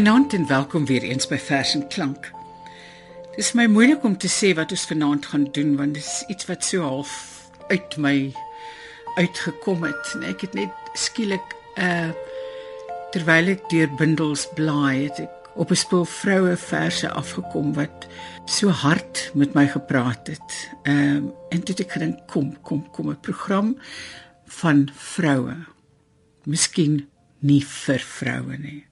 Goeienaand en welkom weer eens by Vers en Klank. Dit is my moeilik om te sê wat ons vanaand gaan doen want dit is iets wat so half uit my uitgekom het. Nee, ek het net skielik uh terwyl ek deur bundels blaai, het ek op 'n spoel vroue verse afgekom wat so hard met my gepraat het. Ehm um, en toe het ek gedink kom, kom, kom 'n program van vroue. Miskien nie vir vroue nie.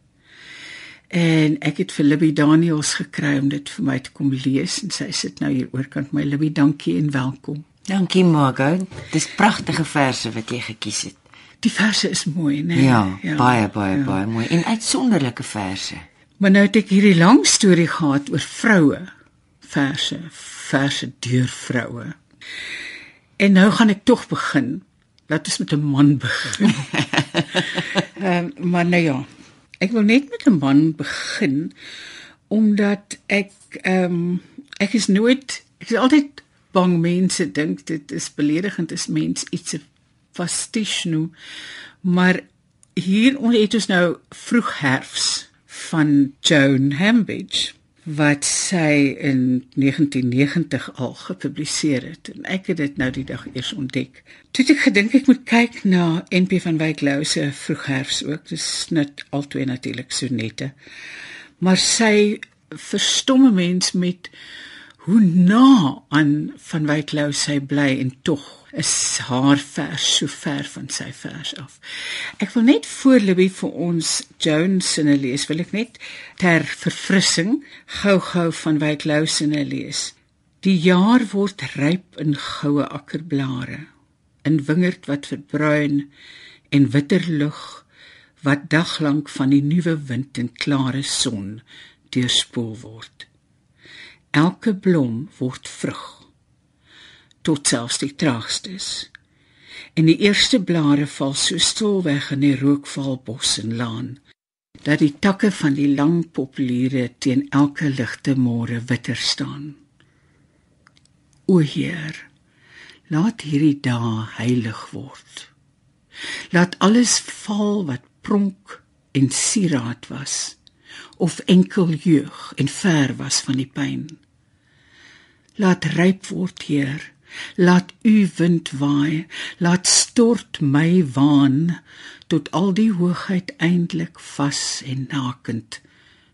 En ek het vir Libby Daniels gekry om dit vir my te kom lees en sy sit nou hier oorkant my Libby, dankie en welkom. Dankie Margot. Dis pragtige verse wat jy gekies het. Die verse is mooi, né? Ja, ja, baie baie ja. baie mooi en uitsonderlike verse. Maar nou het ek hierdie lang storie gehad oor vroue. Verse, verse deur vroue. En nou gaan ek tog begin. Laat ons met 'n man begin. Ehm um, maar nou ja, Ek wil net met 'n man begin omdat ek ehm um, ek is nooit ek is altyd bang mense dink dit is beledigend as mens iets vastisch nou maar hier ons het ons nou vroeg herfs van Joan Hambidge wat sy in 1990 al gepubliseer het en ek het dit nou die dag eers ontdek. Toe ek gedink ek moet kyk na NP van Wyk Lou se vroegherfs ook. Dis net altoe natuurlik sonette. Maar sy verstomme mens met hoe na aan van Wyk Lou sy bly en tog is haar vers so ver van sy vers af. Ek wil net voor Libby vir ons Jones se lees, wil ek net ter verfrissing gou-gou van Wyk Lou se lees. Die jaar word ryp in goue akkerblare, in wingerd wat verbruin en witter lug wat daglank van die nuwe wind en klare son deurspoel word. Elke blom word vrug tot selfs die traagstes. En die eerste blare val so stil weg in die rookval bos en laan dat die takke van die lang populiere teen elke ligte môre witter staan. O Heer, laat hierdie dae heilig word. Laat alles val wat pronk en sieraad was of enkel jeug en ver was van die pyn. Laat ryp word, Heer, Laat u wind waai, laat stort my waan tot al die hoogheid eintlik vas en nakend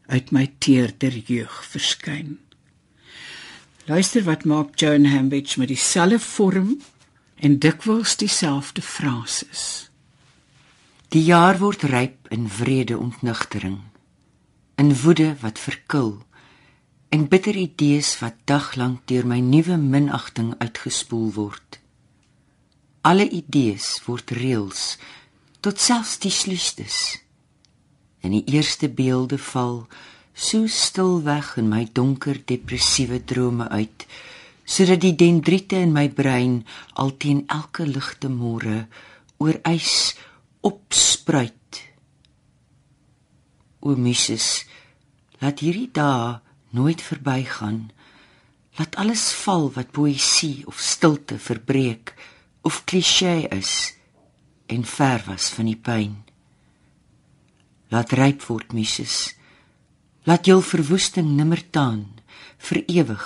uit my teerder jeug verskyn. Luister wat maak Joan Hambidge met dieselfde vorm en dikwels dieselfde frases. Die jaar word ryp in vrede ontnugtering, in woede wat verkil en bitter idees wat daglank deur my nuwe minagting uitgespoel word. Alle idees word reëls tot selfs die sluistes. En die eerste beelde val so stil weg in my donker depressiewe drome uit sodat die dendriete in my brein al teen elke ligte môre oor ys opspruit. O Moses, laat hierdie dae nooit verbygaan. Laat alles val wat poësie of stilte verbreek of klisjé is en ver was van die pyn. Laat ryp word Moses. Laat jou verwoesting nimmer taan vir ewig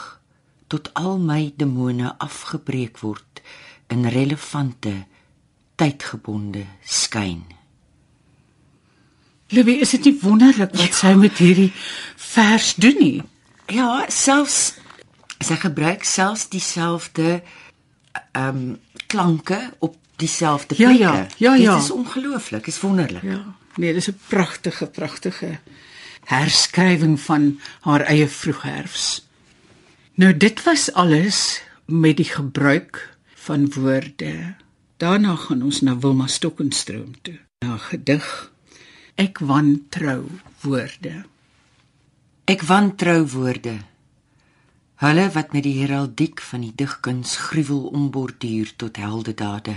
tot al my demone afgebreek word in relevante tydgebonde skyn. Libby, is dit nie wonderlik wat sy met hierdie vers doen nie? Ja, selfs sy gebruik selfs dieselfde ehm um, klanke op dieselfde ja, plekke. Ja, ja, ja. ja. Dit is ongelooflik, is wonderlik. Ja. Nee, dis 'n pragtige, pragtige herskrywing van haar eie vroegherfs. Nou dit was alles met die gebruik van woorde. Daarna gaan ons na Wilma Stokkenstroom toe. Na gedig Ek wantrou woorde. Ek wantrou woorde. Hulle wat met die heraldiek van die digkuns gruwel omborduur tot heldedade.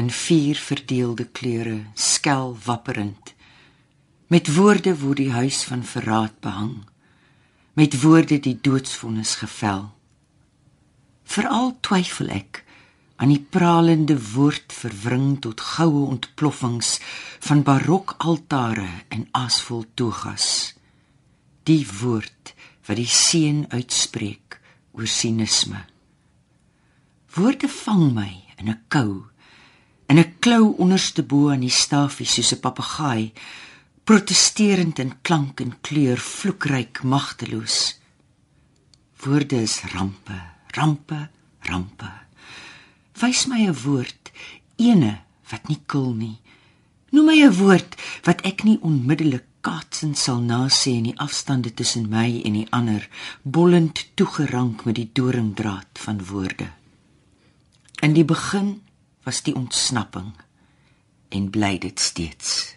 In vier verdeelde kleure, skel wapperend. Met woorde word die huis van verraad behang. Met woorde die doodsvonnis gevel. Veral twyfel ek aan die pralende woord verwring tot goue ontploffings van barokaltare en asfalt togas die woord wat die seën uitspreek oor sinisme. Woorde vang my in 'n kou in 'n klou onderste bo aan die stafie soos 'n papegaai protesterend in klank en kleur vloekryk magteloos. Woorde is rampe rampe rampe. Wys my 'n woord, ene wat nie kil nie. Noem my 'n woord wat ek nie onmiddellik kaatsend sal nasê in die afstande tussen my en die ander, bollend toegerank met die doringdraad van woorde. In die begin was die ontsnapping en bly dit steeds.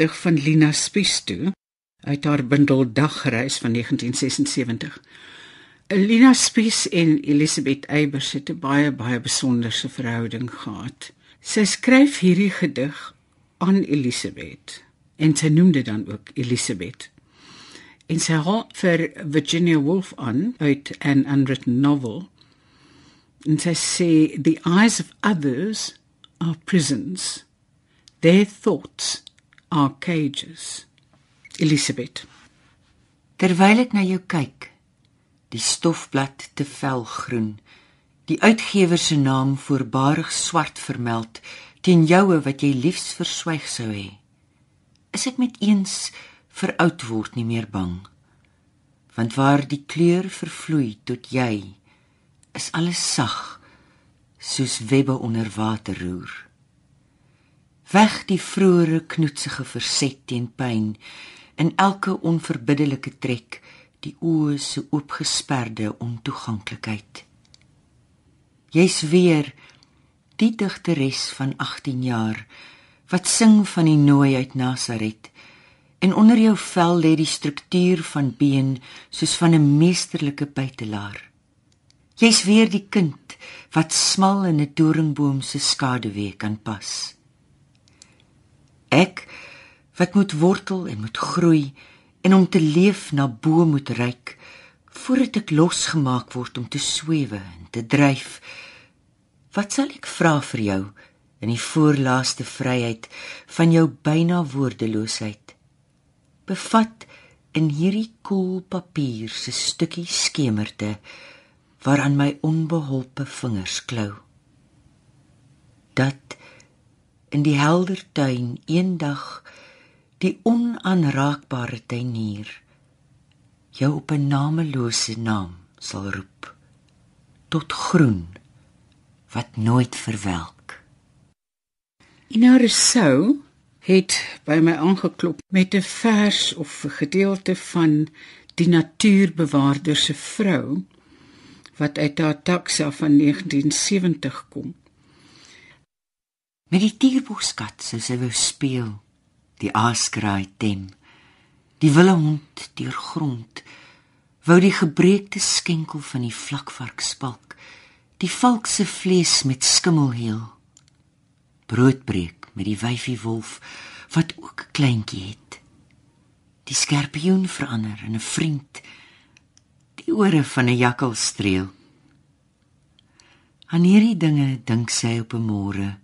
Na 'n gedig van Lina Spies toe uit haar bundel Dagreis van 1976. Lina Spies en Elisabeth Eybers het 'n baie baie besonderse verhouding gehad. Sy skryf hierdie gedig aan Elisabeth en sy noem dit dan ook Elisabeth. En sy haal vir Virginia Woolf aan uit an unwritten novel. En sy sê the eyes of others are prisons. Their thoughts are cages. Elisabeth. Terwyl ek na jou kyk, die stofblad te vel groen, die uitgewer se naam voorbarig swart vermeld teen joue wat jy liefs verswyg sou hê. Is ek met eens vir oud word nie meer bang? Want waar die kleur vervloei tot jy, is alles sag soos webbe onder water roer weg die vroeëre knoetsige verset teen pyn in elke onverbiddelike trek die oë se oopgesperde ontoeganklikheid. Jy's weer die digteres van 18 jaar wat sing van die nooi uit Nasaret en onder jou vel lê die struktuur van been soos van 'n meesterlike buitelaar. Jy's weer die kind wat smal in 'n doringboom se skaduwee kan pas Ek wat moet wortel en moet groei en om te leef na bo moet reik voordat ek losgemaak word om te swewe en te dryf. Wat sal ek vra vir jou in die voorlaaste vryheid van jou byna woordeloosheid? Bevat in hierdie koel papier se stukkie skemerte waaraan my onbeholpe vingers klou. Dat in die helder tuin eendag die onaanraakbare tuinier jou op 'n namelose naam sal roep tot groen wat nooit verwelk. Ina Rousseau het by my aangeklop met 'n vers of 'n gedeelte van die natuurbewaarder se vrou wat uit haar taxa van 1970 kom. Met die tierboskat sou sy wou speel. Die aaskraai tem. Die wilde hond deur grond wou die gebreekte skenkel van die vlakvark spalk. Die valk se vlees met skimmel heel. broodbreek met die wyfie wolf wat ook 'n kleintjie het. Die skorpioen verander in 'n vriend. Die ore van 'n jakkal streel. Aan hierdie dinge dink sy op 'n môre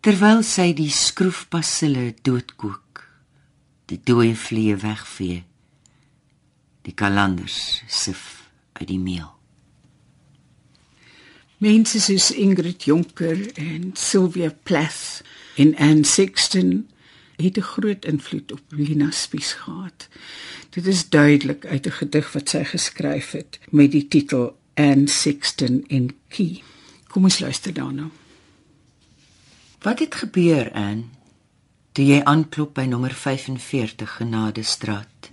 terwyl sy die skroefbasille doodkook, die dooie vliee wegvee, die kalanders sif uit die meel. Mense soos Ingrid Jonker en Sylvia Plath en Anne Sexton het 'n groot invloed op Lina Spies gehad. Dit is duidelik uit 'n gedig wat sy geskryf het met die titel Anne Sexton in Key. Kom ons luister daarna. Wat het gebeur, Anne? Toe jy aanklop by nommer 45 Genade Straat.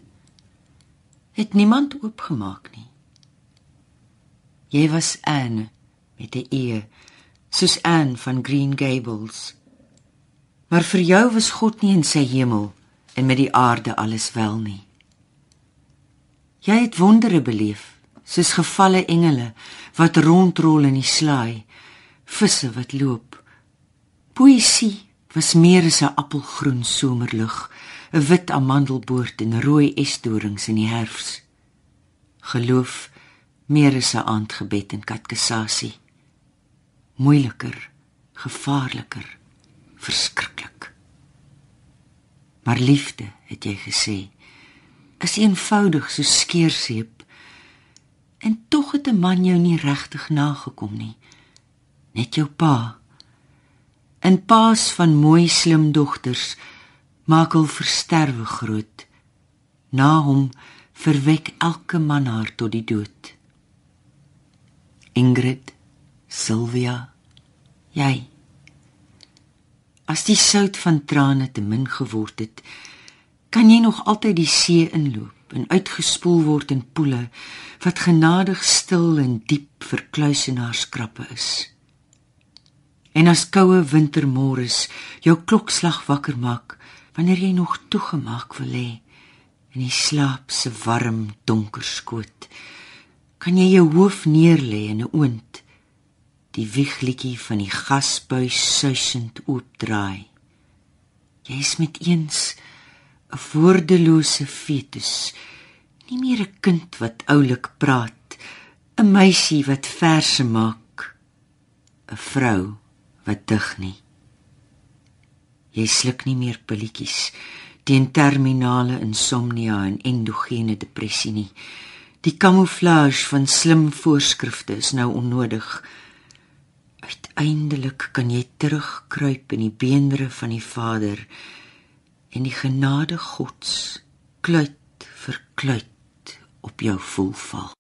Het niemand oopgemaak nie. Jy was Anne met 'n e soos Anne van Green Gables. Maar vir jou was God nie in sy hemel en met die aarde alles wel nie. Jy het wondere beleef, soos gevalle engele wat rondrol in die slaai, visse wat loop. Poesie was meer as 'n appelgroen somerlug, 'n wit amandelboord en rooi esdorings in die herfs. Geloof meer as 'n aandgebed en katkesasie moeiliker, gevaarliker, verskriklik. Maar liefde, het jy gesê, is eenvoudig so skeerseep. En tog het 'n man jou nie regtig nagekom nie. Net jou pa. En paas van mooi slim dogters maak hul versterwe groot. Na hom verwek elke man haar tot die dood. Ingrid Sylvia, jy. As die sout van trane te min geword het, kan jy nog altyd die see inloop en uitgespoel word in poele wat genadig stil en diep vir kluisenaarskrappe is. En as koue wintermôres jou klokslag wakker maak wanneer jy nog toegemaak wil lê in die slaap se warm donker skoot, kan jy jou hoof neerlê in 'n oond die wiegliedjie van die gasbuis suisend oopdraai. Jy is met eens 'n woordelose fetus, nie meer 'n kind wat oulik praat, 'n meisie wat verse maak, 'n vrou wat dig nie. Jy sluk nie meer pilletjies teen terminale insomnia en endogene depressie nie. Die kamouflage van slim voorskrifte is nou onnodig. Uiteindelik kan jy terugkruip in die beenderre van die Vader en die genade Gods kluit vir kluit op jou voel val.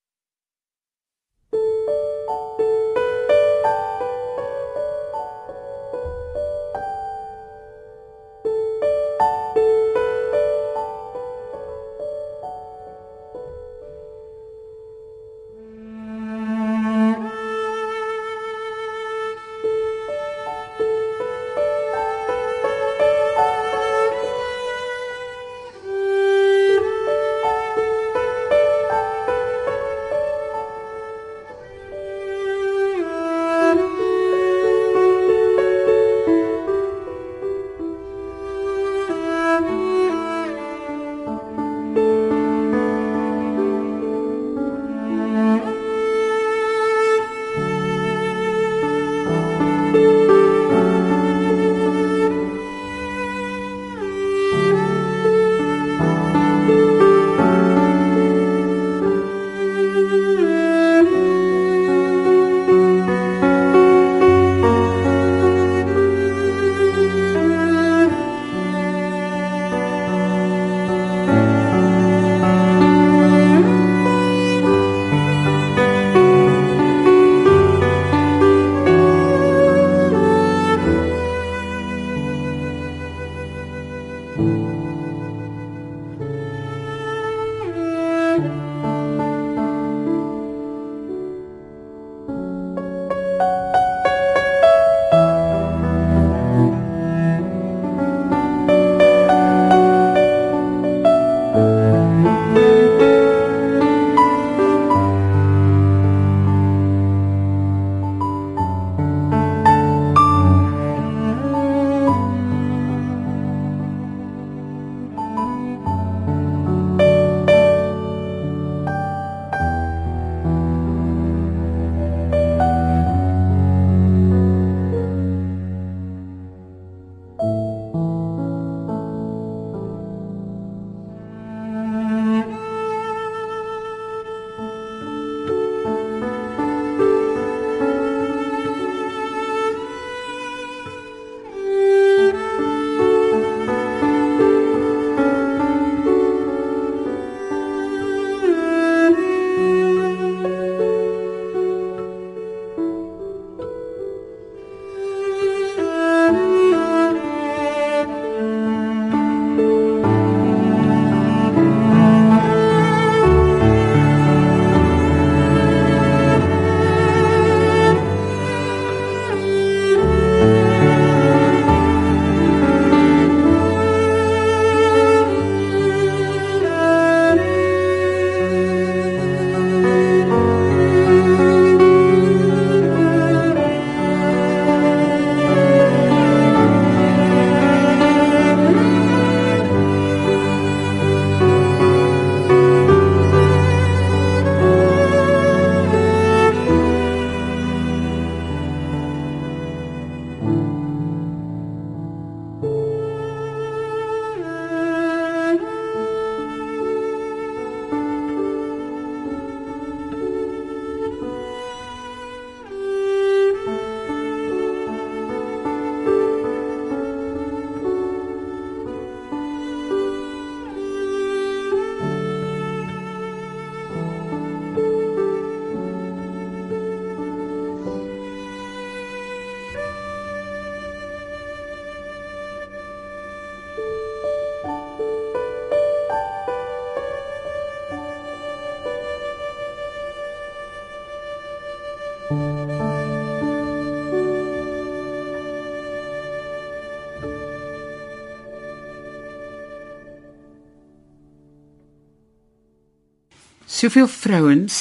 Soveel vrouens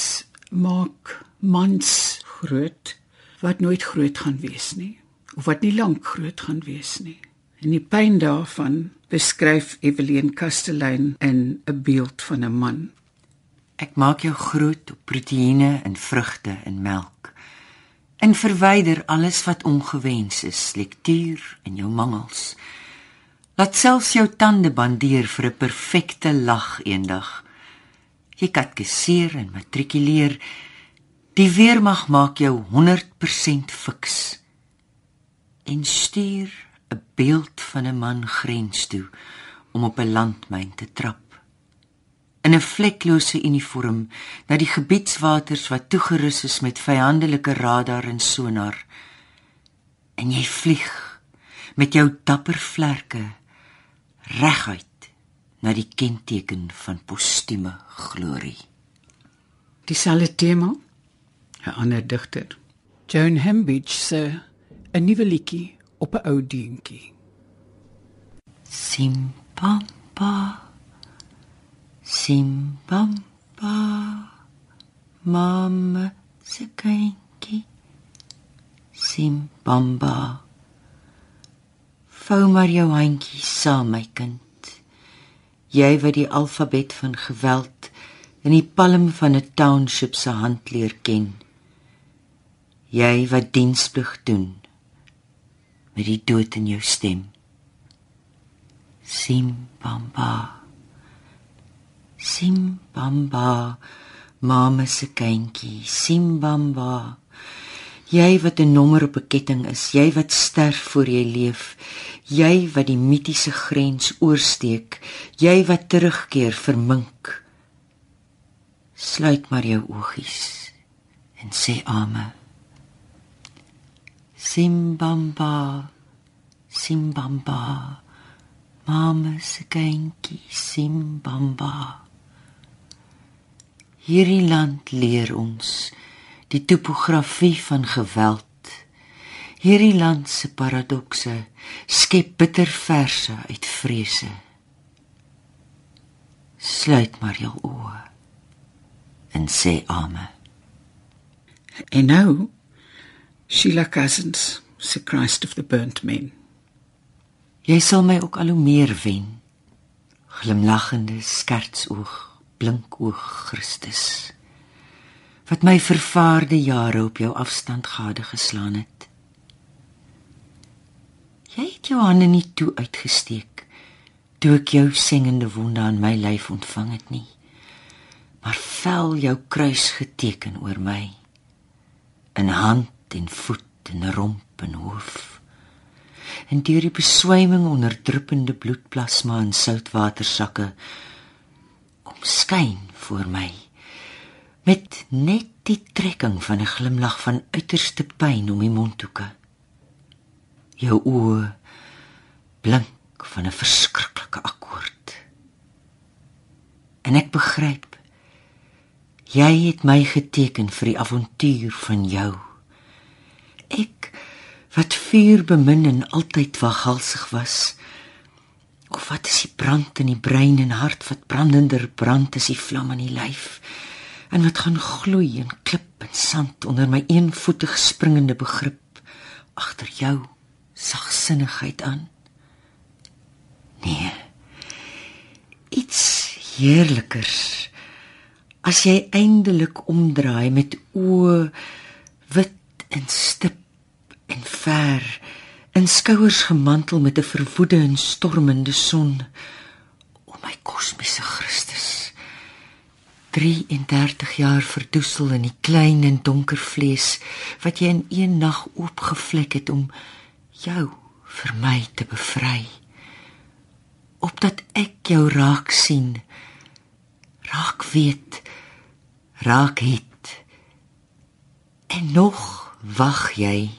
maak mans groot wat nooit groot gaan wees nie of wat nie lank groot gaan wees nie. En die pyn daarvan beskryf Evelyn Castellyn in 'n beeld van 'n man. Ek maak jou groot op proteïene en vrugte en melk. En verwyder alles wat ongewens is, lektuur en jou mangels. Laat selfs jou tande bandeer vir 'n perfekte lag eendag. Jy katkeseer en matrikuleer. Die weermag maak jou 100% fiks. En stuur 'n beeld van 'n man grens toe om op 'n landmyn te trap. In 'n vleklose uniform na die gebiedswaters wat toegerus is met vyandelike radar en sonar. En jy vlieg met jou dapper vlerke reguit na die kenteken van postume glorie. Dieselfde tema, 'n ander digter, Joan Hambidge se 'n nuwe liedjie op 'n ou deentjie. Simbamba Simbamba Mamma se kindjie Simbamba Vou maar jou handjie saam my kind Jy wat die alfabet van geweld in die palm van 'n township se hand leer ken Jy wat diensplig doen met die dood in jou stem. Simbamba. Simbamba. Mamma se kindjie, Simbamba. Jy wat 'n nommer op 'n ketting is, jy wat sterf voor jy leef, jy wat die mitiese grens oorsteek, jy wat terugkeer vermink. Sluit maar jou oogies en sê amen. Simbamba Simbamba Mama se kindjie Simbamba Hierdie land leer ons die topografie van geweld Hierdie land se paradokse skep bitter verse uit vrese Sluit maar jou oë en sê amen En nou Sheila Cousins se Christ of the Burnt Men. Jy sal my ook al hoe meer wen. Glimlaggende skertsoog, blinkoog Christus. Wat my vervaarde jare op jou afstand gade geslaan het. Jy het jou hande nie toe uitgesteek toe ek jou singende wonde aan my lyf ontvang het nie. Maar vel jou kruis geteken oor my. In hand en voet en romp en hoof. En deur die beswyming onder druppende bloedplasma in soutwatersakke omskyn voor my met net die trekking van 'n glimlag van uiterste pyn om die mondhoeke. Jou oë blink van 'n verskriklike akkoord. En ek begryp jy het my geteken vir die avontuur van jou ek wat vuur bemin en altyd waghalsig was of wat is die brand in die brein en hart wat brandender brand is die vlam in die lyf en wat gaan gloei en klip en sand onder my eenvoetig springende begrip agter jou sagsinnigheid aan. Nee. Iets heerlikers. As jy eindelik omdraai met oë wit en stip en ver en skouers gemantel met 'n verwoede en stormende son. O my kosmiese Christus 33 jaar verdoesel in die klein en donker vlees wat jy in een nag oopgevlek het om jou vir my te bevry. Opdat ek jou raak sien raak weet raak het. En nog wag jy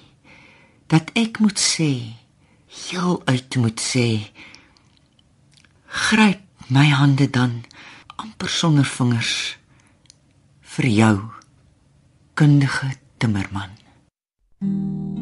dat ek moet sê heel uit moet sê gryp my hande dan amper sonder vingers vir jou kundige timmerman. you